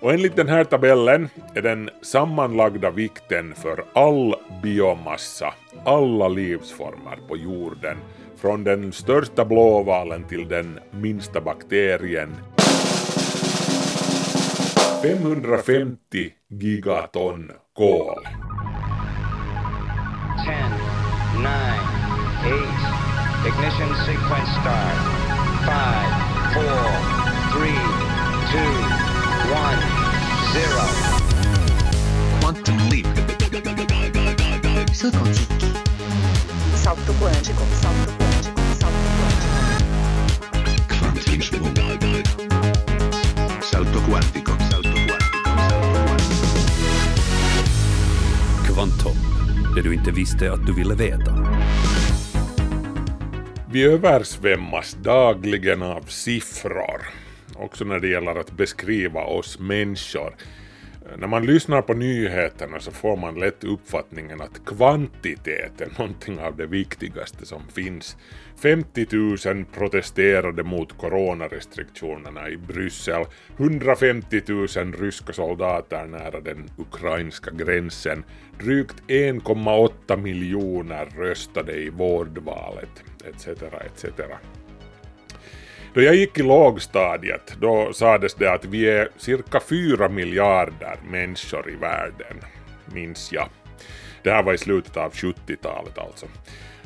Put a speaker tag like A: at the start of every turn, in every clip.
A: Och enligt den här tabellen är den sammanlagda vikten för all biomassa, alla livsformer på jorden, från den största blåvalen till den minsta bakterien 550 gigaton kol.
B: 10, 9, 8, ignition sequence start. 5, 4, 3, 2, 1, 0.
C: Quantum leap.
D: Saut.
E: Salto quântico, salto quântico, salto quântico.
C: Quantismo. Salto quântico. Salto quântico. Salto quantico.
F: Kvantum, det du inte visste att du ville veta.
A: Vi översvämmas dagligen av siffror, också när det gäller att beskriva oss människor. När man lyssnar på nyheterna så får man lätt uppfattningen att kvantitet är någonting av det viktigaste som finns. 50 000 protesterade mot coronarestriktionerna i Bryssel, 150 000 ryska soldater nära den ukrainska gränsen, drygt 1,8 miljoner röstade i vårdvalet, etc. etc. Då jag gick i lågstadiet då sades det att vi är cirka fyra miljarder människor i världen, minns jag. Det här var i slutet av 70-talet alltså.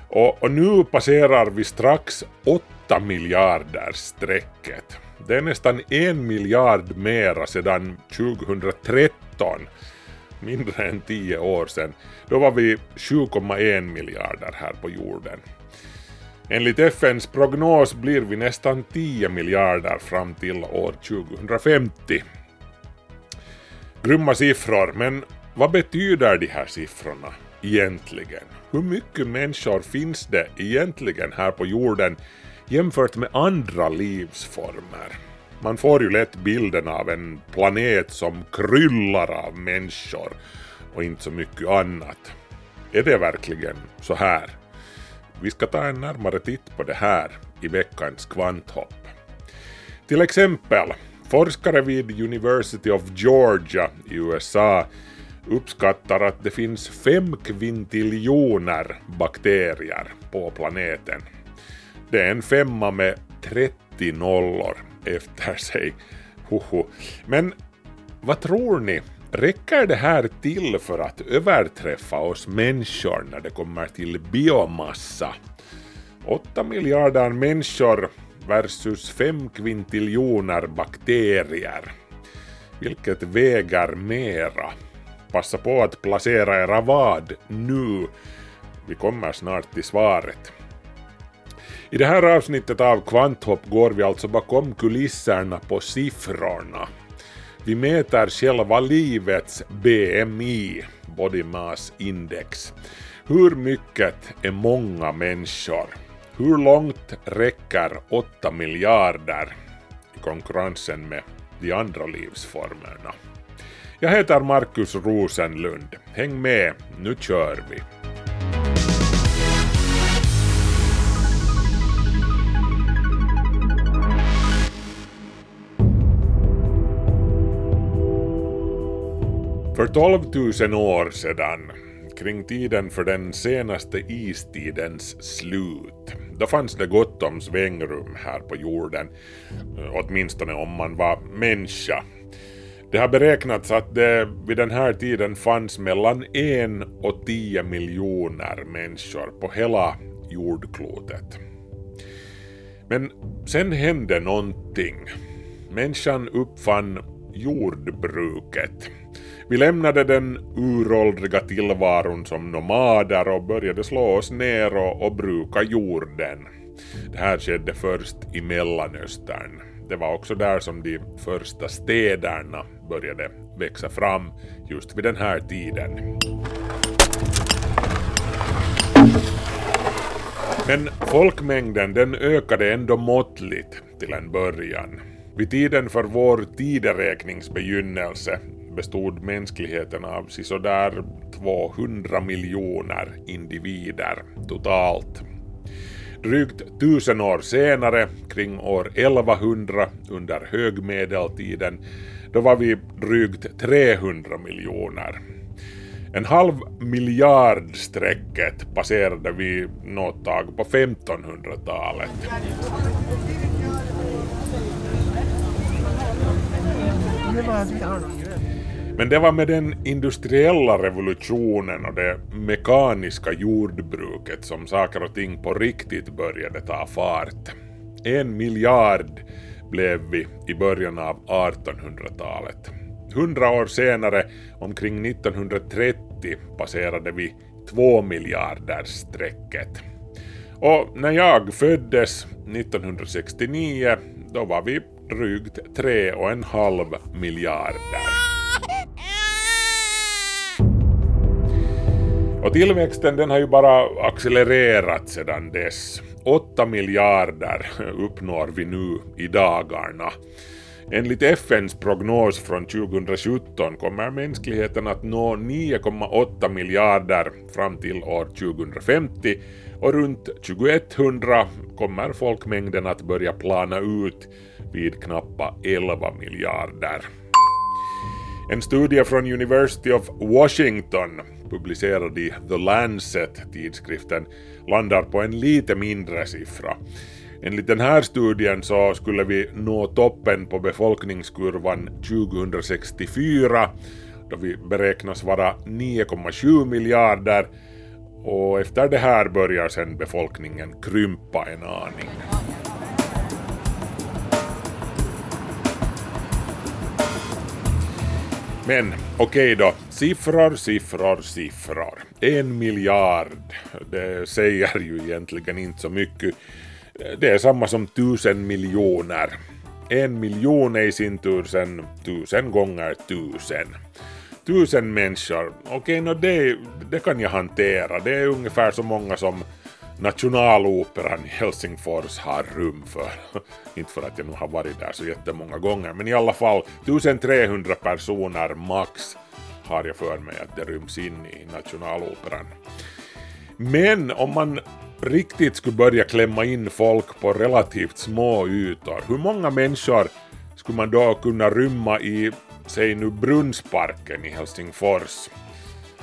A: Och, och nu passerar vi strax 8 miljarder strecket. Det är nästan en miljard mera sedan 2013, mindre än tio år sedan. Då var vi 7,1 miljarder här på jorden. Enligt FNs prognos blir vi nästan 10 miljarder fram till år 2050. Grymma siffror, men vad betyder de här siffrorna egentligen? Hur mycket människor finns det egentligen här på jorden jämfört med andra livsformer? Man får ju lätt bilden av en planet som kryllar av människor och inte så mycket annat. Är det verkligen så här? Vi ska ta en närmare titt på det här i veckans kvanthopp. Till exempel, forskare vid University of Georgia i USA uppskattar att det finns fem kvintiljoner bakterier på planeten. Det är en femma med 30 nollor efter sig. Hoho. Men vad tror ni? Räcker det här till för att överträffa oss människor när det kommer till biomassa? 8 miljarder människor versus 5 kvintiljoner bakterier. Vilket väger mera? Passa på att placera era vad nu. Vi kommer snart till svaret. I det här avsnittet av Kvanthopp går vi alltså bakom kulisserna på siffrorna. Vi mäter själva livets BMI, Body Mass Index. Hur mycket är många människor? Hur långt räcker 8 miljarder i konkurrensen med de andra livsformerna? Jag heter Markus Rosenlund. Häng med, nu kör vi! För 12 000 år sedan, kring tiden för den senaste istidens slut, då fanns det gott om svängrum här på jorden, åtminstone om man var människa. Det har beräknats att det vid den här tiden fanns mellan en och tio miljoner människor på hela jordklotet. Men sen hände någonting. Människan uppfann jordbruket. Vi lämnade den uråldriga tillvaron som nomader och började slå oss ner och, och bruka jorden. Det här skedde först i Mellanöstern. Det var också där som de första städerna började växa fram just vid den här tiden. Men folkmängden den ökade ändå måttligt till en början. Vid tiden för vår tideräknings begynnelse bestod mänskligheten av sisådär 200 miljoner individer totalt. Drygt tusen år senare, kring år 1100 under högmedeltiden, då var vi drygt 300 miljoner. En halv miljard strecket passerade vi något tag på 1500-talet. Men det var med den industriella revolutionen och det mekaniska jordbruket som saker och ting på riktigt började ta fart. En miljard blev vi i början av 1800-talet. Hundra år senare, omkring 1930, passerade vi två miljarder strecket. Och när jag föddes 1969, då var vi drygt tre och en halv miljarder. Och tillväxten den har ju bara accelererat sedan dess. 8 miljarder uppnår vi nu i dagarna. Enligt FNs prognos från 2017 kommer mänskligheten att nå 9,8 miljarder fram till år 2050 och runt 2100 kommer folkmängden att börja plana ut vid knappa 11 miljarder. En studie från University of Washington publicerad i The Lancet-tidskriften landar på en lite mindre siffra. Enligt den här studien så skulle vi nå toppen på befolkningskurvan 2064 då vi beräknas vara 9,7 miljarder och efter det här börjar sen befolkningen krympa en aning. Men okej då, siffror, siffror, siffror. En miljard, det säger ju egentligen inte så mycket. Det är samma som tusen miljoner. En miljon är i sin tur sen tusen gånger tusen. Tusen människor, okej, no det, det kan jag hantera. Det är ungefär så många som Nationaloperan i Helsingfors har rum för. Inte för att jag nu har varit där så jättemånga gånger, men i alla fall 1300 personer max har jag för mig att det ryms in i Nationaloperan. Men om man riktigt skulle börja klämma in folk på relativt små ytor, hur många människor skulle man då kunna rymma i, säg nu Brunnsparken i Helsingfors?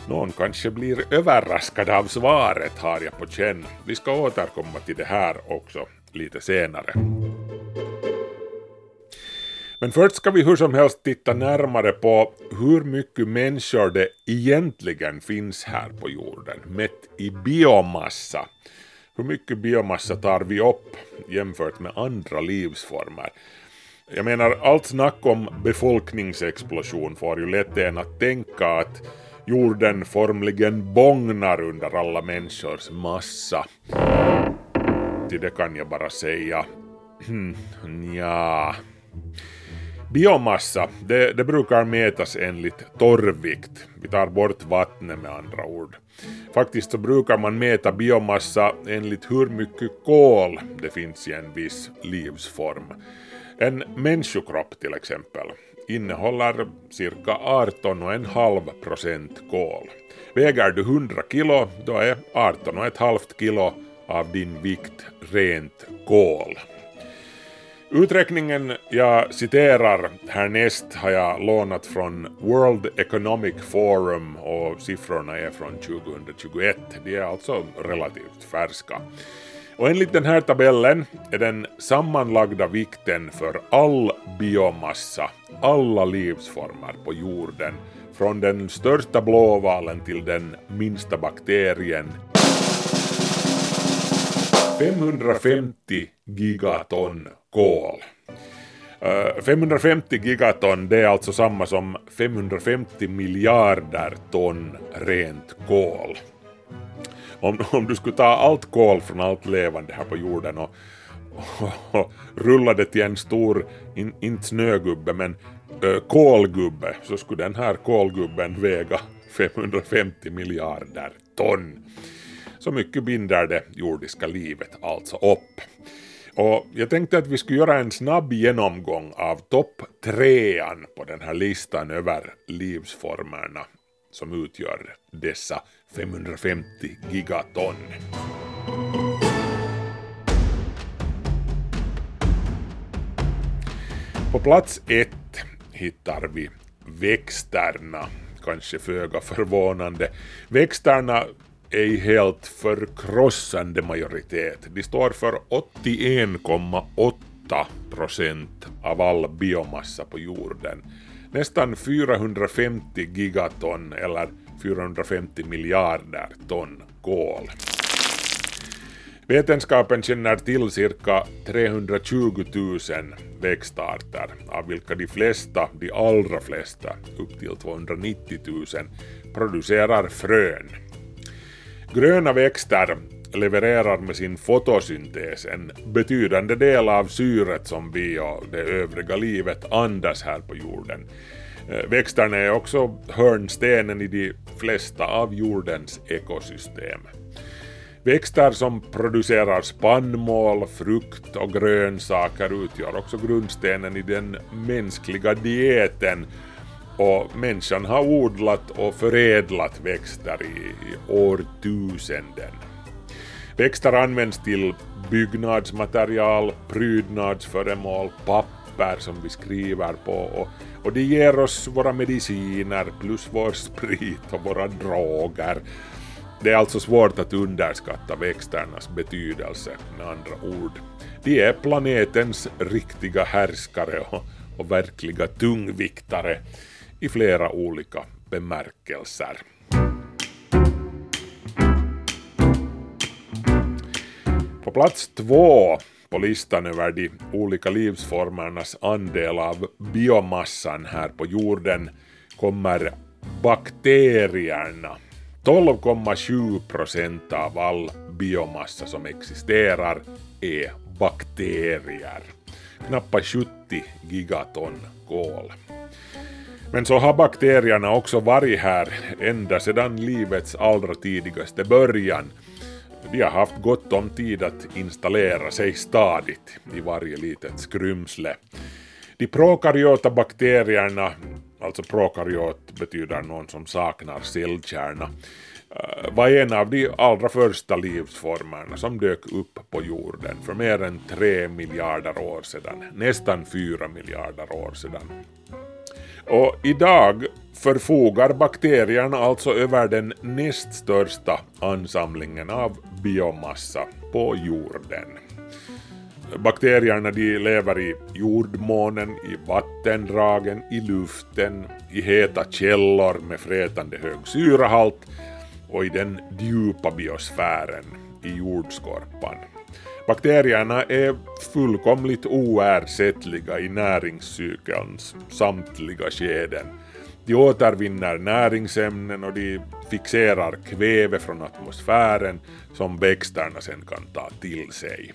A: Någon kanske blir överraskad av svaret har jag på känn. Vi ska återkomma till det här också lite senare. Men först ska vi hur som helst titta närmare på hur mycket människor det egentligen finns här på jorden, mätt i biomassa. Hur mycket biomassa tar vi upp jämfört med andra livsformer? Jag menar, allt snack om befolkningsexplosion får ju lätt en att tänka att jorden formligen bångnar under alla människors massa. Till det kan jag bara säga, hmm, ja. Biomassa, det, det, brukar mätas enligt torrvikt. Vi tar bort vattnet med andra ord. Faktiskt så brukar man mäta biomassa enligt hur mycket kol det finns i en viss livsform. En människokropp till exempel innehåller cirka 18,5 procent kol. Väger du 100 kilo, då är 18,5 kilo av din vikt rent kol. Uträkningen jag citerar härnäst har jag lånat från World Economic Forum och siffrorna är från 2021. De är alltså relativt färska. Och enligt den här tabellen är den sammanlagda vikten för all biomassa, alla livsformer på jorden, från den största blåvalen till den minsta bakterien 550 gigaton kol. Eh, 550 gigaton det är alltså samma som 550 miljarder ton rent kol om, om du skulle ta allt kol från allt levande här på jorden och, och, och rulla det till en stor, in, inte snögubbe men ö, kolgubbe, så skulle den här kolgubben väga 550 miljarder ton. Så mycket binder det jordiska livet alltså upp. Och jag tänkte att vi skulle göra en snabb genomgång av topp trean på den här listan över livsformerna som utgör dessa 550 gigaton. På plats ett hittar vi växterna, kanske föga förvånande. Växterna är i helt förkrossande majoritet. De står för 81,8 procent av all biomassa på jorden. Nästan 450 gigaton eller 450 miljarder ton kol. Vetenskapen känner till cirka 320 000 växtarter, av vilka de flesta, de allra flesta, upp till 290 000, producerar frön. Gröna växter levererar med sin fotosyntes en betydande del av syret som vi och det övriga livet andas här på jorden. Eh, växterna är också hörnstenen i de flesta av jordens ekosystem. Växter som producerar spannmål, frukt och grönsaker utgör också grundstenen i den mänskliga dieten och människan har odlat och förädlat växter i, i årtusenden. Växter används till byggnadsmaterial, prydnadsföremål, papper som vi skriver på och, och det ger oss våra mediciner plus vår sprit och våra droger. Det är alltså svårt att underskatta växternas betydelse med andra ord. De är planetens riktiga härskare och, och verkliga tungviktare i flera olika bemärkelser. På plats två på listan över de olika livsformernas andel av biomassan här på jorden kommer bakterierna. 12,7 procent av all biomassa som existerar är bakterier. Knappt 70 gigaton kol. Men så har bakterierna också varit här ända sedan livets allra tidigaste början. De har haft gott om tid att installera sig stadigt i varje litet skrymsle. De prokaryota bakterierna, alltså prokaryot betyder någon som saknar cellkärna, eh, var en av de allra första livsformerna som dök upp på jorden för mer än tre miljarder år sedan, nästan fyra miljarder år sedan. Och idag förfogar bakterierna alltså över den näst största ansamlingen av biomassa på jorden. Bakterierna de lever i jordmånen, i vattendragen, i luften, i heta källor med frätande hög syrahalt och i den djupa biosfären, i jordskorpan. Bakterierna är fullkomligt oersättliga i näringscykelns samtliga skeden. De återvinner näringsämnen och de fixerar kväve från atmosfären som växterna sen kan ta till sig.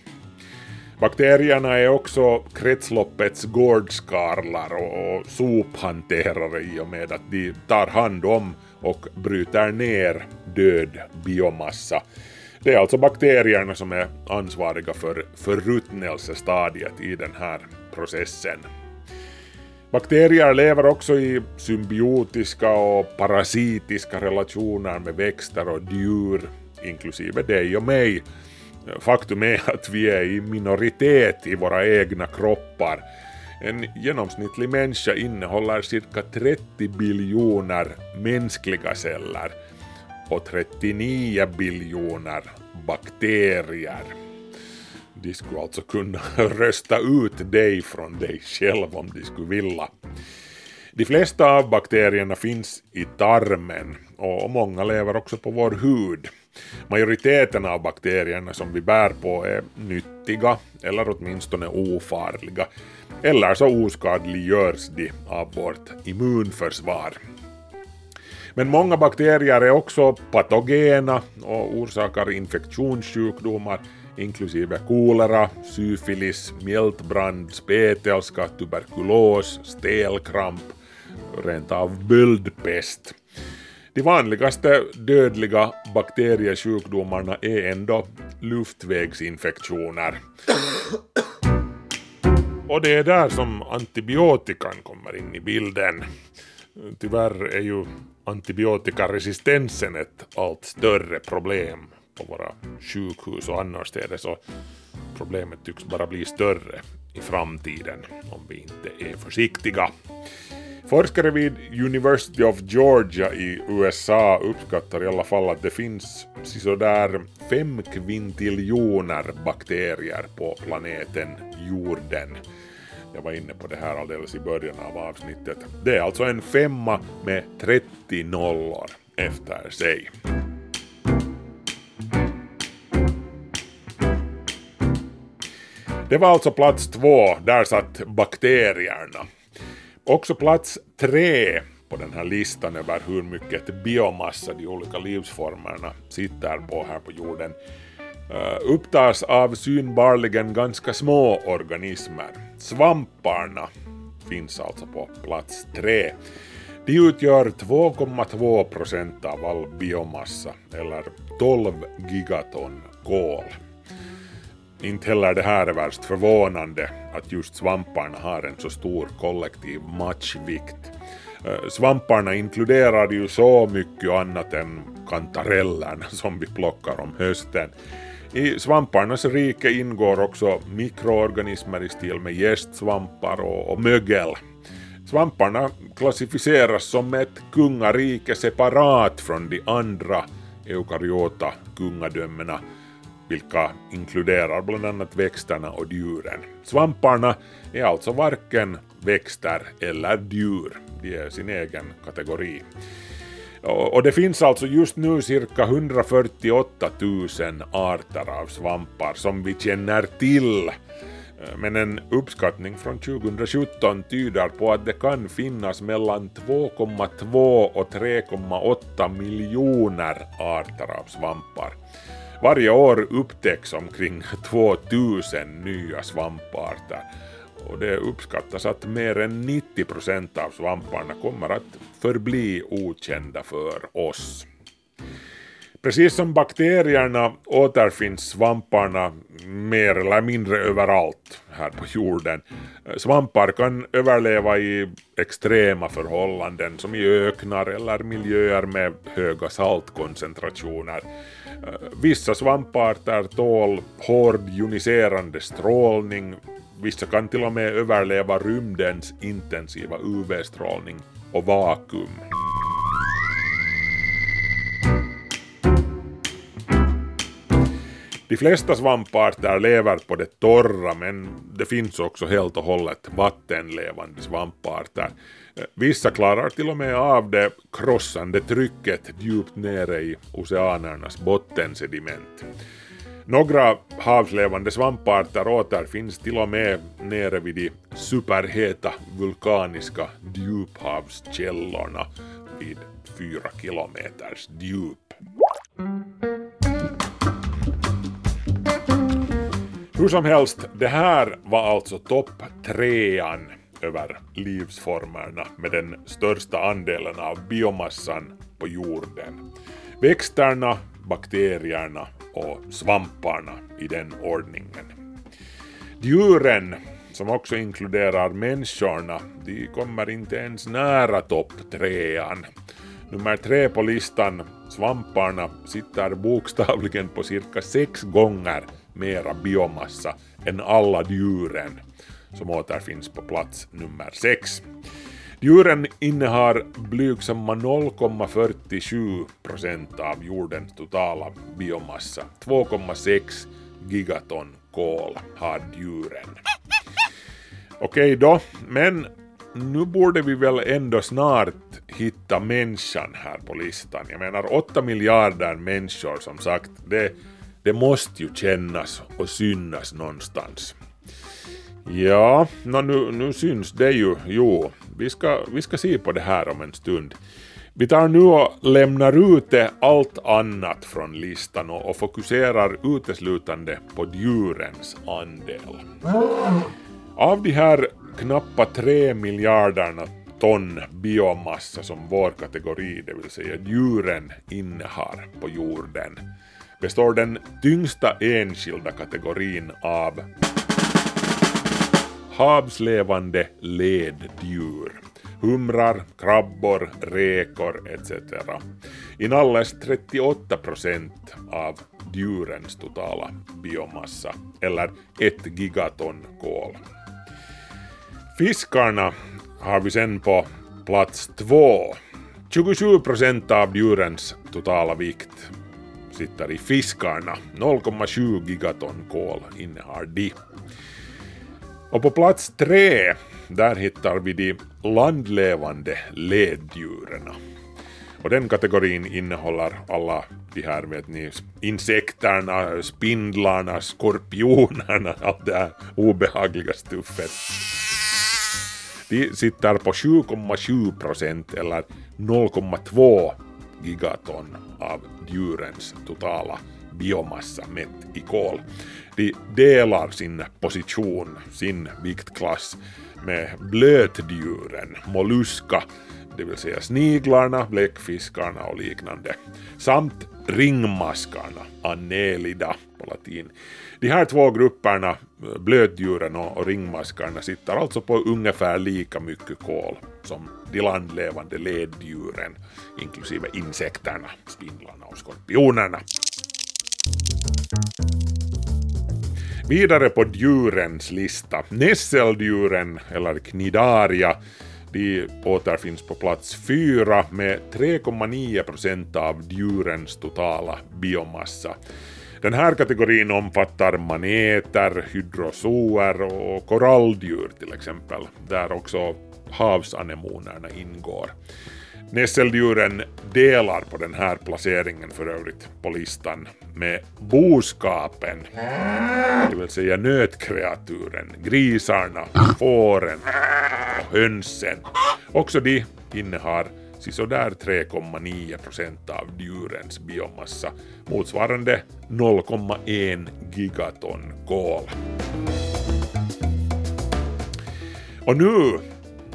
A: Bakterierna är också kretsloppets gårdskarlar och sophanterare i och med att de tar hand om och bryter ner död biomassa. Det är alltså bakterierna som är ansvariga för förruttnelsestadiet i den här processen. Bakterier lever också i symbiotiska och parasitiska relationer med växter och djur, inklusive dig och mig. Faktum är att vi är i minoritet i våra egna kroppar. En genomsnittlig människa innehåller cirka 30 biljoner mänskliga celler och 39 biljoner bakterier. De skulle alltså kunna rösta ut dig från dig själv om de skulle vilja. De flesta av bakterierna finns i tarmen och många lever också på vår hud. Majoriteten av bakterierna som vi bär på är nyttiga eller åtminstone ofarliga. Eller så oskadliggörs de av vårt immunförsvar. Men många bakterier är också patogena och orsakar infektionssjukdomar inklusive kolera, syfilis, mjältbrand, spetälska, tuberkulos, stelkramp, rent av böldpest. De vanligaste dödliga bakteriesjukdomarna är ändå luftvägsinfektioner. Och det är där som antibiotikan kommer in i bilden. Tyvärr är ju antibiotikaresistensen ett allt större problem på våra sjukhus och annorstädes och problemet tycks bara bli större. i framtiden om vi inte är försiktiga. Forskare vid University of Georgia i USA uppskattar i alla fall att det finns sådär fem kvintiljoner bakterier på planeten jorden. Jag var inne på det här alldeles i början av avsnittet. Det är alltså en femma med 30 nollor efter sig. Det var alltså plats två, där satt bakterierna. Också plats tre på den här listan över hur mycket biomassa de olika livsformerna sitter på här på jorden Äh, upptas av synbarligen ganska små organismer. Svamparna finns alltså på plats tre. De utgör 2,2 procent av all biomassa, eller 12 gigaton kol. Inte heller det här är värst förvånande att just svamparna har en så stor kollektiv matchvikt. Äh, svamparna inkluderar ju så mycket annat än kantarellerna som vi plockar om hösten. I svamparnas rike ingår också mikroorganismer i stil med gästsvampar och, och mögel. Svamparna klassificeras som ett kungarike separat från de andra eukaryota kungadömena vilka inkluderar bland annat växterna och djuren. Svamparna är alltså varken växter eller djur, de är sin egen kategori. Och det finns alltså just nu cirka 148 000 arter av svampar som vi känner till. Men en uppskattning från 2017 tyder på att det kan finnas mellan 2,2 och 3,8 miljoner arter av svampar. Varje år upptäcks omkring 2000 nya svamparter och det uppskattas att mer än 90 procent av svamparna kommer att förbli okända för oss. Precis som bakterierna återfinns svamparna mer eller mindre överallt här på jorden. Svampar kan överleva i extrema förhållanden som i öknar eller miljöer med höga saltkoncentrationer. Vissa svamparter tål hård joniserande strålning, vissa kan till och med överleva rymdens intensiva UV-strålning och vakuum. De flesta svamparter lever på det torra men det finns också helt och hållet vattenlevande svamparter. Vissa klarar till och med av det krossande trycket djupt nere i oceanernas bottensediment. Några havslevande svamparter återfinns till och med nere vid de superheta vulkaniska djuphavskällorna vid fyra kilometers djup. Hur som helst, det här var alltså topp trean över livsformerna med den största andelen av biomassan på jorden. Växterna, bakterierna och svamparna i den ordningen. Djuren, som också inkluderar människorna, de kommer inte ens nära topp trean. Nummer tre på listan, svamparna, sitter bokstavligen på cirka sex gånger mera biomassa än alla djuren som återfinns på plats nummer sex. Djuren innehar blygsamma 0,47 procent av jordens totala biomassa. 2,6 gigaton kol har djuren. Okej då, men nu borde vi väl ändå snart hitta människan här på listan. Jag menar 8 miljarder människor som sagt, det, det måste ju kännas och synas någonstans. Ja, nu, nu syns det ju. Jo, vi ska, vi ska se på det här om en stund. Vi tar nu och lämnar ute allt annat från listan och, och fokuserar uteslutande på djurens andel. Av de här knappa tre miljarderna ton biomassa som vår kategori, det vill säga djuren, innehar på jorden, består den tyngsta enskilda kategorin av havslevande leddjur. Humrar, krabbor, räkor etc. Inalles 38 procent av djurens totala biomassa, eller ett gigaton kol. Fiskarna har vi sen på plats två. 27 procent av djurens totala vikt sitter i fiskarna. 0,7 gigaton kol innehar de. Och på plats tre, där hittar vi de landlevande leddjuren. Och den kategorin innehåller alla de här vet ni, insekterna, spindlarna, skorpionerna, allt det här obehagliga stuffet. De sitter på 7,7 procent eller 0,2 gigaton av djurens totala biomassa mätt i kol. De delar sin position, sin viktklass, med blötdjuren, molluska, det vill säga sniglarna, bläckfiskarna och liknande, samt ringmaskarna, annelida på latin. De här två grupperna, blötdjuren och ringmaskarna, sitter alltså på ungefär lika mycket kol som de landlevande leddjuren, inklusive insekterna, spindlarna och skorpionerna. Vidare på djurens lista, nässeldjuren eller knidaria, de återfinns på plats 4 med 3,9 procent av djurens totala biomassa. Den här kategorin omfattar maneter, hydrozoer och koralldjur till exempel, där också havsanemonerna ingår. Nässeldjuren delar på den här placeringen för övrigt på listan med boskapen, det vill säga nötkreaturen, grisarna, fåren och hönsen. Också de innehar sisådär 3,9 procent av djurens biomassa, motsvarande 0,1 gigaton kol. Och nu,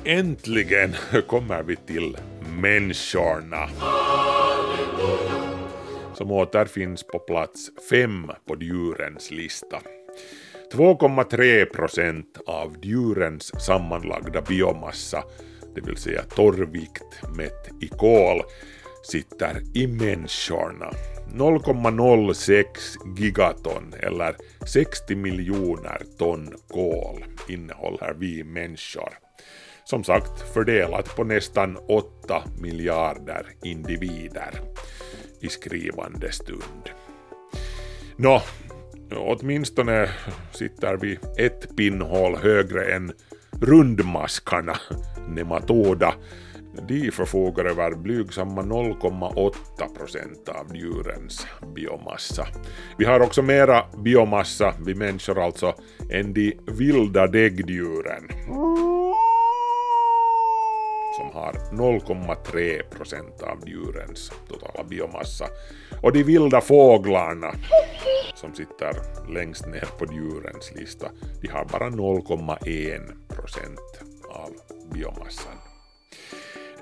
A: äntligen, kommer vi till människorna. Som återfinns på plats 5 på djurens lista. 2,3 procent av djurens sammanlagda biomassa, det vill säga torrvikt mätt i kol, sitter i människorna. 0,06 gigaton eller 60 miljoner ton kol innehåller vi människor. Som sagt fördelat på nästan 8 miljarder individer i skrivande stund. Nå, åtminstone sitter vi ett pinnhål högre än rundmaskarna, nematoda. De förfogar över blygsamma 0,8 procent av djurens biomassa. Vi har också mera biomassa, vi människor alltså, än de vilda däggdjuren som har 0,3 procent av djurens totala biomassa. Och de vilda fåglarna som sitter längst ner på djurens lista, de har bara 0,1 procent av biomassan.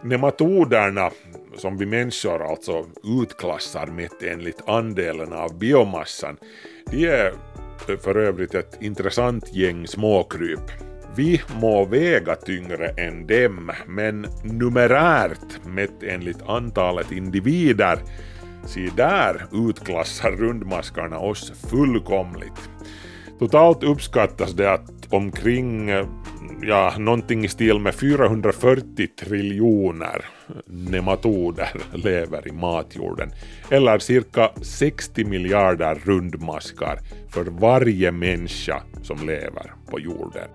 A: Nematoderna, som vi människor alltså utklassar mätt enligt andelen av biomassan, de är för övrigt ett intressant gäng småkryp. Vi må väga tyngre än dem, men numerärt mätt enligt antalet individer, se där utklassar rundmaskarna oss fullkomligt. Totalt uppskattas det att omkring, ja, någonting i stil med 440 triljoner nematoder lever i matjorden, eller cirka 60 miljarder rundmaskar för varje människa som lever på jorden.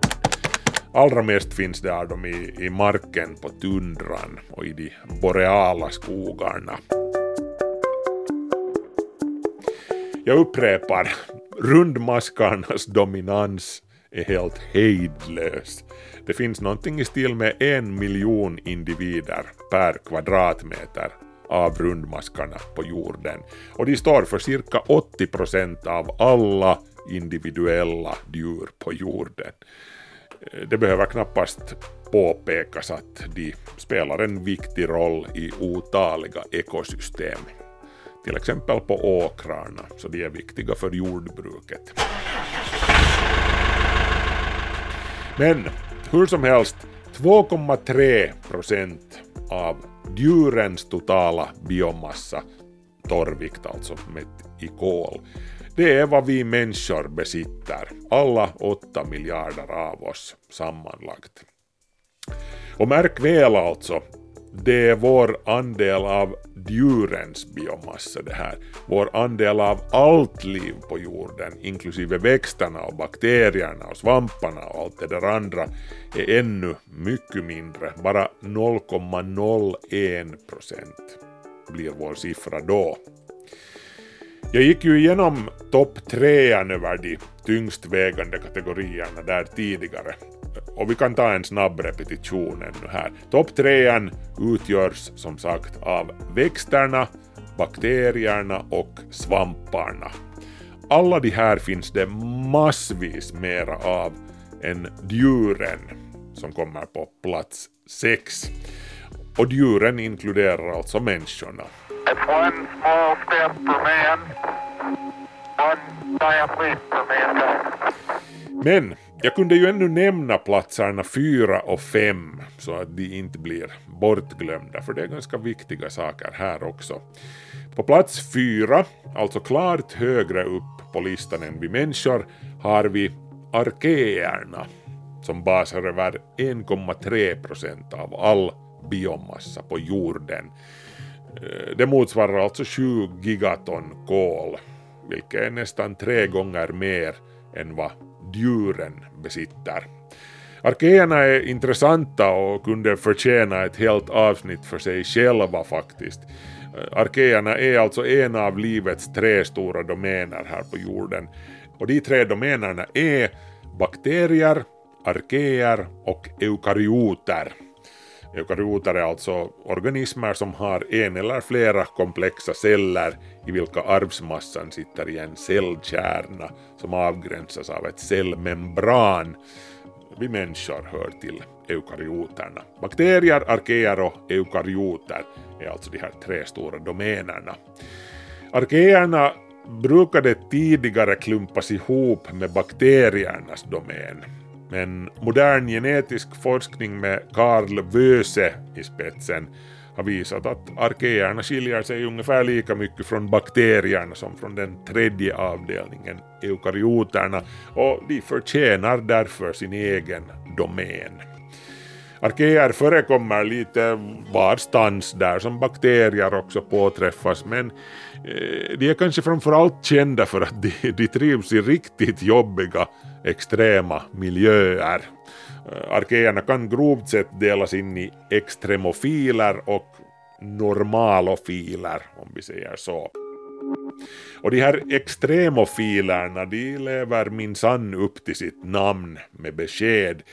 A: Allra mest finns det av dem i, i marken på tundran och i de boreala skogarna. Jag upprepar, rundmaskarnas dominans är helt hejdlös. Det finns någonting i stil med en miljon individer per kvadratmeter av rundmaskarna på jorden. Och de står för cirka 80 procent av alla individuella djur på jorden. Det behöver knappast påpekas att de spelar en viktig roll i otaliga ekosystem. Till exempel på åkrarna, så de är viktiga för jordbruket. Men hur som helst, 2,3 procent av djurens totala biomassa, torrvikt alltså, mätt i kol, det är vad vi människor besitter, alla 8 miljarder av oss sammanlagt. Och märk väl alltså, det är vår andel av djurens biomassa det här. Vår andel av allt liv på jorden, inklusive växterna och bakterierna och svamparna och allt det där andra, är ännu mycket mindre. Bara 0,01 procent blir vår siffra då. Jag gick ju igenom topp trean över de tyngst vägande kategorierna där tidigare. Och vi kan ta en snabb repetition ännu här. Topp trean utgörs som sagt av växterna, bakterierna och svamparna. Alla de här finns det massvis mera av än djuren som kommer på plats sex. Och djuren inkluderar alltså människorna.
G: It's one small step for man, one giant leap for mankind.
A: Men jag kunde ju ännu nämna platserna fyra och fem så att de inte blir bortglömda för det är ganska viktiga saker här också. På plats fyra, alltså klart högre upp på listan än vi människor, har vi arkeerna som basar över 1,3 procent av all biomassa på jorden. Eh, det motsvarar alltså 7 gigaton kol, vilket är nästan tre gånger mer än vad djuren besitter. Arkeerna är intressanta och kunde förtjäna ett helt avsnitt för sig själva faktiskt. Eh, arkeerna är alltså en av livets tre stora domäner här på jorden. Och de tre domänerna är bakterier, arkeer och eukaryoter. Eukaryoter är alltså organismer som har en eller flera komplexa celler i vilka arvsmassan sitter i en cellkärna som avgränsas av ett cellmembran. Vi människor hör till eukaryoterna. Bakterier, arkeer och eukaryoter är alltså de här tre stora domänerna. Arkeerna brukade tidigare klumpas ihop med bakteriernas domän. Men modern genetisk forskning med Karl Wöse i spetsen har visat att arkeerna skiljer sig ungefär lika mycket från bakterierna som från den tredje avdelningen, eukaryoterna, och de förtjänar därför sin egen domän. Arkeer förekommer lite varstans där som bakterier också påträffas men eh, de är kanske framförallt kända för att de, de trivs i riktigt jobbiga extrema miljöer. Eh, arkeerna kan grovt sett delas in i extremofiler och normalofiler om vi säger så. Och de här extremofilerna de lever minsann upp till sitt namn med besked.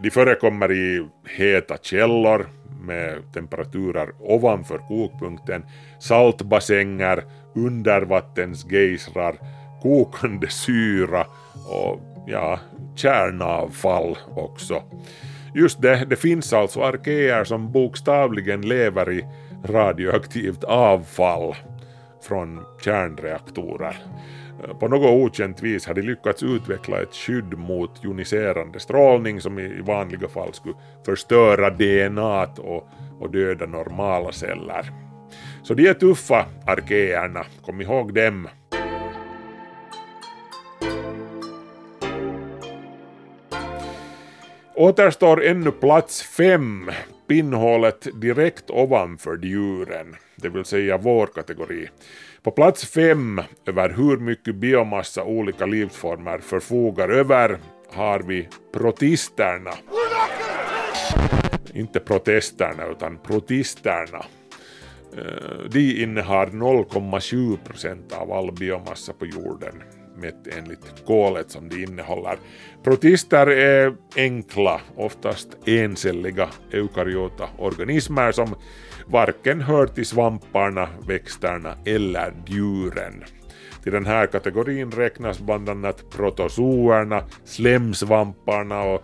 A: De förekommer i heta källor med temperaturer ovanför kokpunkten, saltbassänger, undervattensgejsrar, kokande syra och ja, kärnavfall också. Just det, det finns alltså arkeer som bokstavligen lever i radioaktivt avfall från kärnreaktorer. På något okänt vis har de lyckats utveckla ett skydd mot joniserande strålning som i vanliga fall skulle förstöra DNA och, och döda normala celler. Så de är tuffa, arkeerna, kom ihåg dem. Återstår ännu plats fem, pinnhålet direkt ovanför djuren, det vill säga vår kategori. På plats fem över hur mycket biomassa olika livsformer förfogar över har vi protisterna. Inte protesterna utan protisterna. Eh, de innehar 0,7 procent av all biomassa på jorden mätt enligt kolet som de innehåller. Protister är enkla, oftast encelliga eukaryota organismer som varken hör till svamparna, växterna eller djuren. Till den här kategorin räknas bland annat protozoerna, slemsvamparna och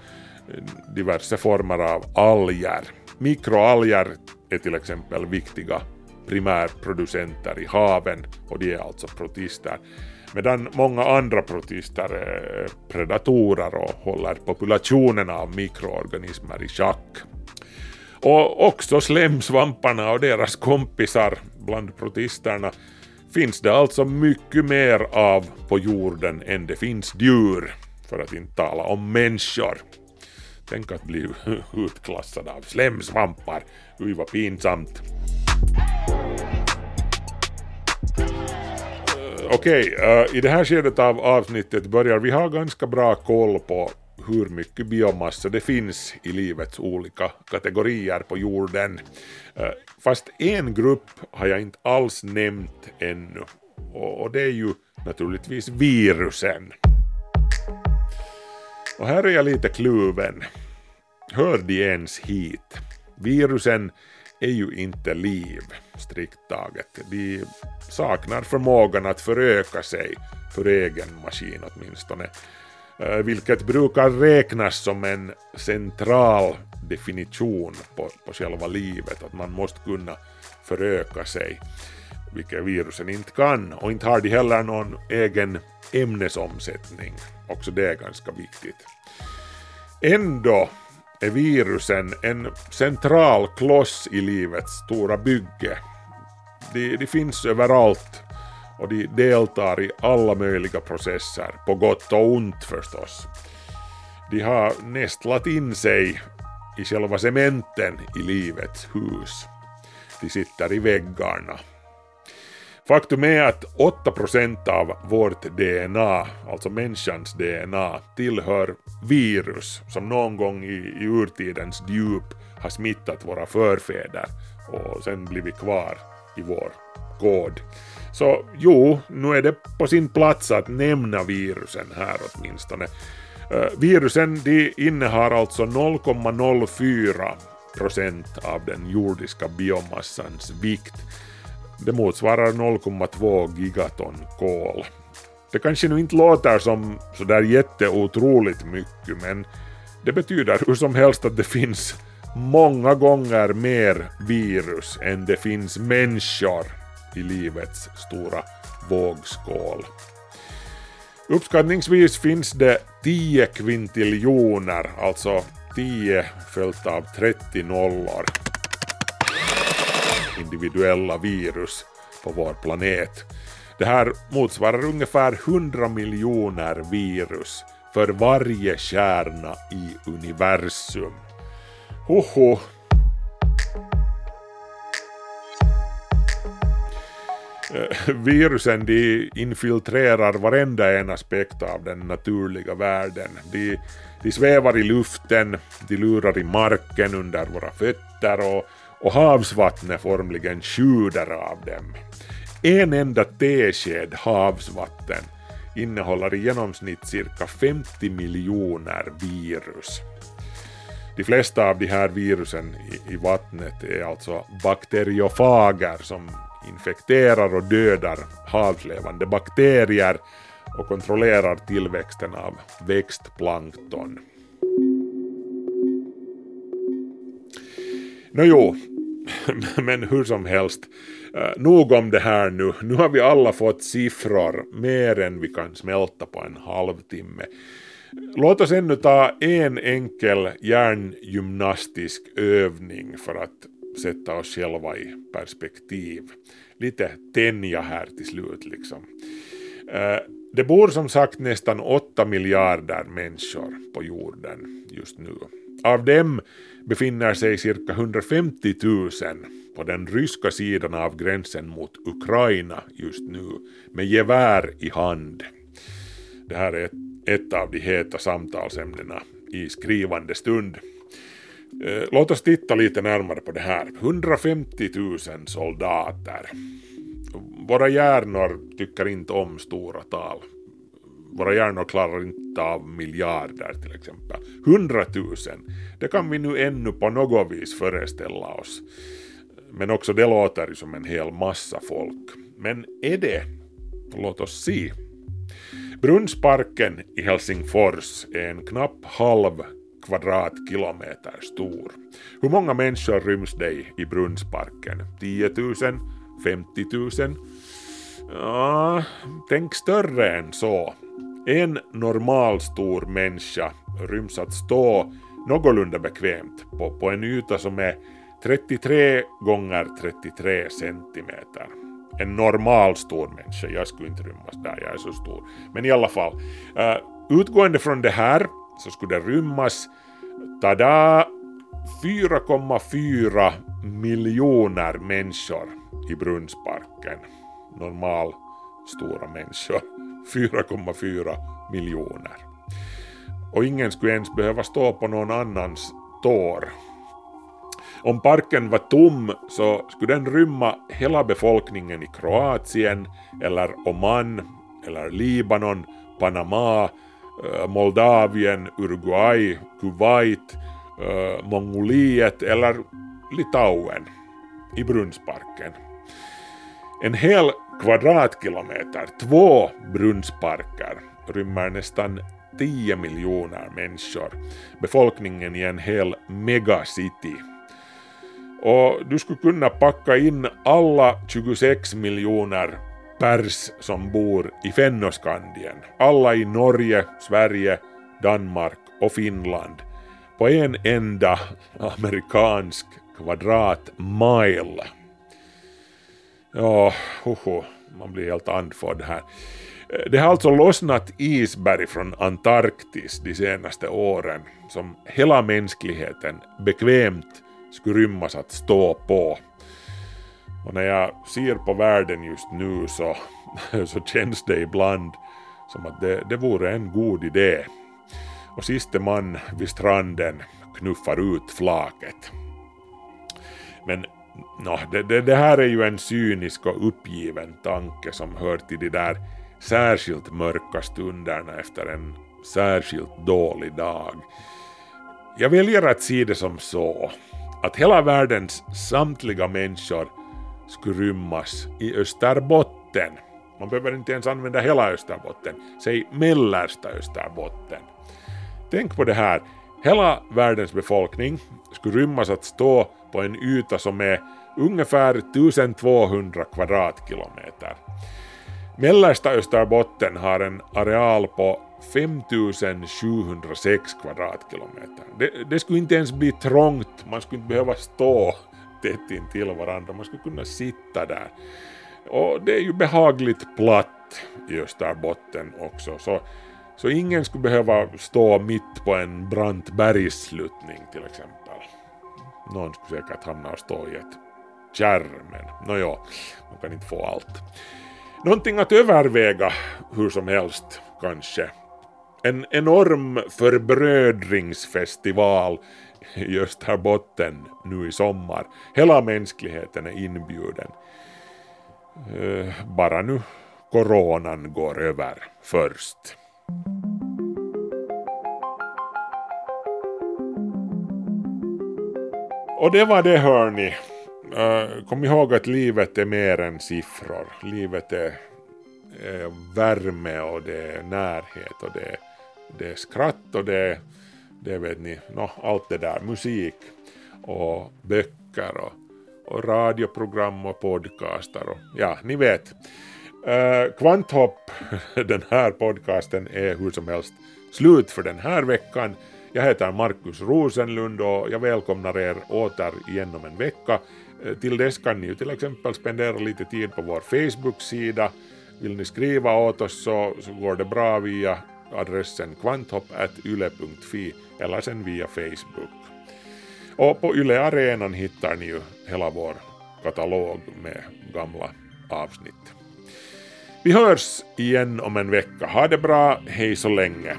A: eh, diverse former av alger. Mikroalger är till exempel viktiga primärproducenter i haven och de är alltså protister. Medan många andra protister är predatorer och håller populationen av mikroorganismer i schack. Och också slemsvamparna och deras kompisar bland protisterna finns det alltså mycket mer av på jorden än det finns djur, för att inte tala om människor. Tänk att bli utklassad av slemsvampar. Uj vad pinsamt. Eh, okej, Okej, uh, i det här skedet av avsnittet börjar vi ha ganska bra koll på hur mycket biomassa det finns i livets olika kategorier på jorden. Eh, fast en grupp har jag inte alls nämnt ännu och det är ju naturligtvis virusen. Och här är jag lite kluven. Hör de ens hit? Virusen är ju inte liv, strikt taget. De saknar förmågan att föröka sig, för egen maskin åtminstone, Eh, vilket brukar räknas som en central definition på, på själva livet, att man måste kunna föröka sig, vilket virusen inte kan, och inte har de heller någon egen ämnesomsättning, också det är ganska viktigt. Ändå är virusen en central kloss i livets stora bygge. De, de finns överallt och de deltar i alla möjliga processer, på gott och ont förstås. De har nästlat in sig i själva cementen i livets hus. De sitter i väggarna. Faktum är att 8% av vårt DNA, alltså människans DNA, tillhör virus som någon gång i, i urtidens djup har smittat våra förfäder och sen blivit kvar i vår kod. Så jo, nu är det på sin plats att nämna virusen här åtminstone. Uh, virusen de innehar alltså 0,04 procent av den jordiska biomassans vikt det motsvarar 0,2 gigaton kol. Det kanske nu inte låter som sådär jätteotroligt mycket men det betyder hur som helst att det finns många gånger mer virus än det finns människor i livets stora vågskål. Uppskattningsvis finns det 10 kvintiljoner, alltså 10 följt av 30 nollor individuella virus på vår planet. Det här motsvarar ungefär 100 miljoner virus för varje kärna i universum. Hoho! Eh, virusen de infiltrerar varenda en aspekt av den naturliga världen. De, de svävar i luften, de lurar i marken under våra fötter och och havsvattnet formligen sjuder av dem. En enda tesked havsvatten innehåller i genomsnitt cirka 50 miljoner virus. De flesta av de här virusen i, i vattnet är alltså bakteriofager som infekterar och dödar havslevande bakterier och kontrollerar tillväxten av växtplankton. Nåjo, men hur som helst, eh, nog om det här nu. Nu har vi alla fått siffror, mer än vi kan smälta på en halvtimme. Låt oss ännu ta en enkel hjärngymnastisk övning för att sätta oss själva i perspektiv. Lite tänja här till slut liksom. Eh, det bor som sagt nästan 8 miljarder människor på jorden just nu. Av dem befinner sig cirka 150 000 på den ryska sidan av gränsen mot Ukraina just nu med gevär i hand. Det här är ett, ett av de heta samtalsämnena i skrivande stund. Eh, låt oss titta lite närmare på det här. 150 000 soldater. Våra hjärnor tycker inte om stora tal. Våra hjärnor klarar inte av miljarder till exempel. Hundratusen, det kan vi nu ännu på något vis föreställa oss. Men också det låter ju som en hel massa folk. Men är det? Låt oss se. Brunnsparken i Helsingfors är en knapp halv kvadratkilometer stor. Hur många människor ryms det i Brunnsparken? 10 000? 50 000? Ja, tänk större än så. En normalstor människa ryms att stå någorlunda bekvämt på, på en yta som är 33 gånger 33 centimeter. En normal stor människa, jag skulle inte rymmas där, jag är så stor. Men i alla fall, uh, utgående från det här så skulle det rymmas Tada! 4,4 miljoner människor i Brunnsparken. Normal stora människor. 4,4 miljoner. Och ingen skulle ens behöva stå på någon annans tår. Om parken var tom så skulle den rymma hela befolkningen i Kroatien eller Oman eller Libanon, Panama, Äh, Moldavien, Uruguay, Kuwait, äh, Mongoliet eller Litauen i Brunnsparken. En hel kvadratkilometer, två brunnsparker, rymmer nästan 10 miljoner människor, befolkningen i en hel megacity. Och du skulle kunna packa in alla 26 miljoner pers som bor i Fennoskandien, alla i Norge, Sverige, Danmark och Finland, på en enda amerikansk kvadratmile. Ja, hoho, man blir helt andfådd här. Det har alltså lossnat isberg från Antarktis de senaste åren som hela mänskligheten bekvämt skulle rymmas att stå på. Och när jag ser på världen just nu så, så känns det ibland som att det, det vore en god idé. Och siste man vid stranden knuffar ut flaket. Men no, det, det, det här är ju en cynisk och uppgiven tanke som hör till de där särskilt mörka stunderna efter en särskilt dålig dag. Jag väljer att se det som så att hela världens samtliga människor skulle rymmas i Österbotten. Man behöver inte ens använda hela Österbotten, säg mellersta Österbotten. Tänk på det här, hela världens befolkning skulle rymmas att stå på en yta som är ungefär 1200 kvadratkilometer. Mellersta Österbotten har en areal på 5706 kvadratkilometer. Det, det skulle inte ens bli trångt, man skulle inte behöva stå tätt intill varandra, man skulle kunna sitta där. Och det är ju behagligt platt i Österbotten också, så, så ingen skulle behöva stå mitt på en brant bergssluttning till exempel. Någon skulle säkert hamna och stå i ett kärr, men nåja, man kan inte få allt. Någonting att överväga hur som helst, kanske. En enorm förbrödringsfestival i Österbotten nu i sommar. Hela mänskligheten är inbjuden. Eh, bara nu coronan går över först. Och det var det hörni. Eh, kom ihåg att livet är mer än siffror. Livet är, är värme och det är närhet och det är, det är skratt och det är, det vet ni, no, allt det där. Musik och böcker och, och radioprogram och podcaster och ja, ni vet. Uh, Kvanthopp, den här podcasten är hur som helst slut för den här veckan. Jag heter Markus Rosenlund och jag välkomnar er åter igen om en vecka. Eh, till dess kan ni ju till exempel spendera lite tid på vår Facebook-sida. Vill ni skriva åt oss så, så går det bra via adressen kvanthopp.yle.fi eller sen via Facebook. Och på Yle Arenan hittar ni ju hela vår katalog med gamla avsnitt. Vi hörs igen om en vecka. Ha det bra, hej så länge.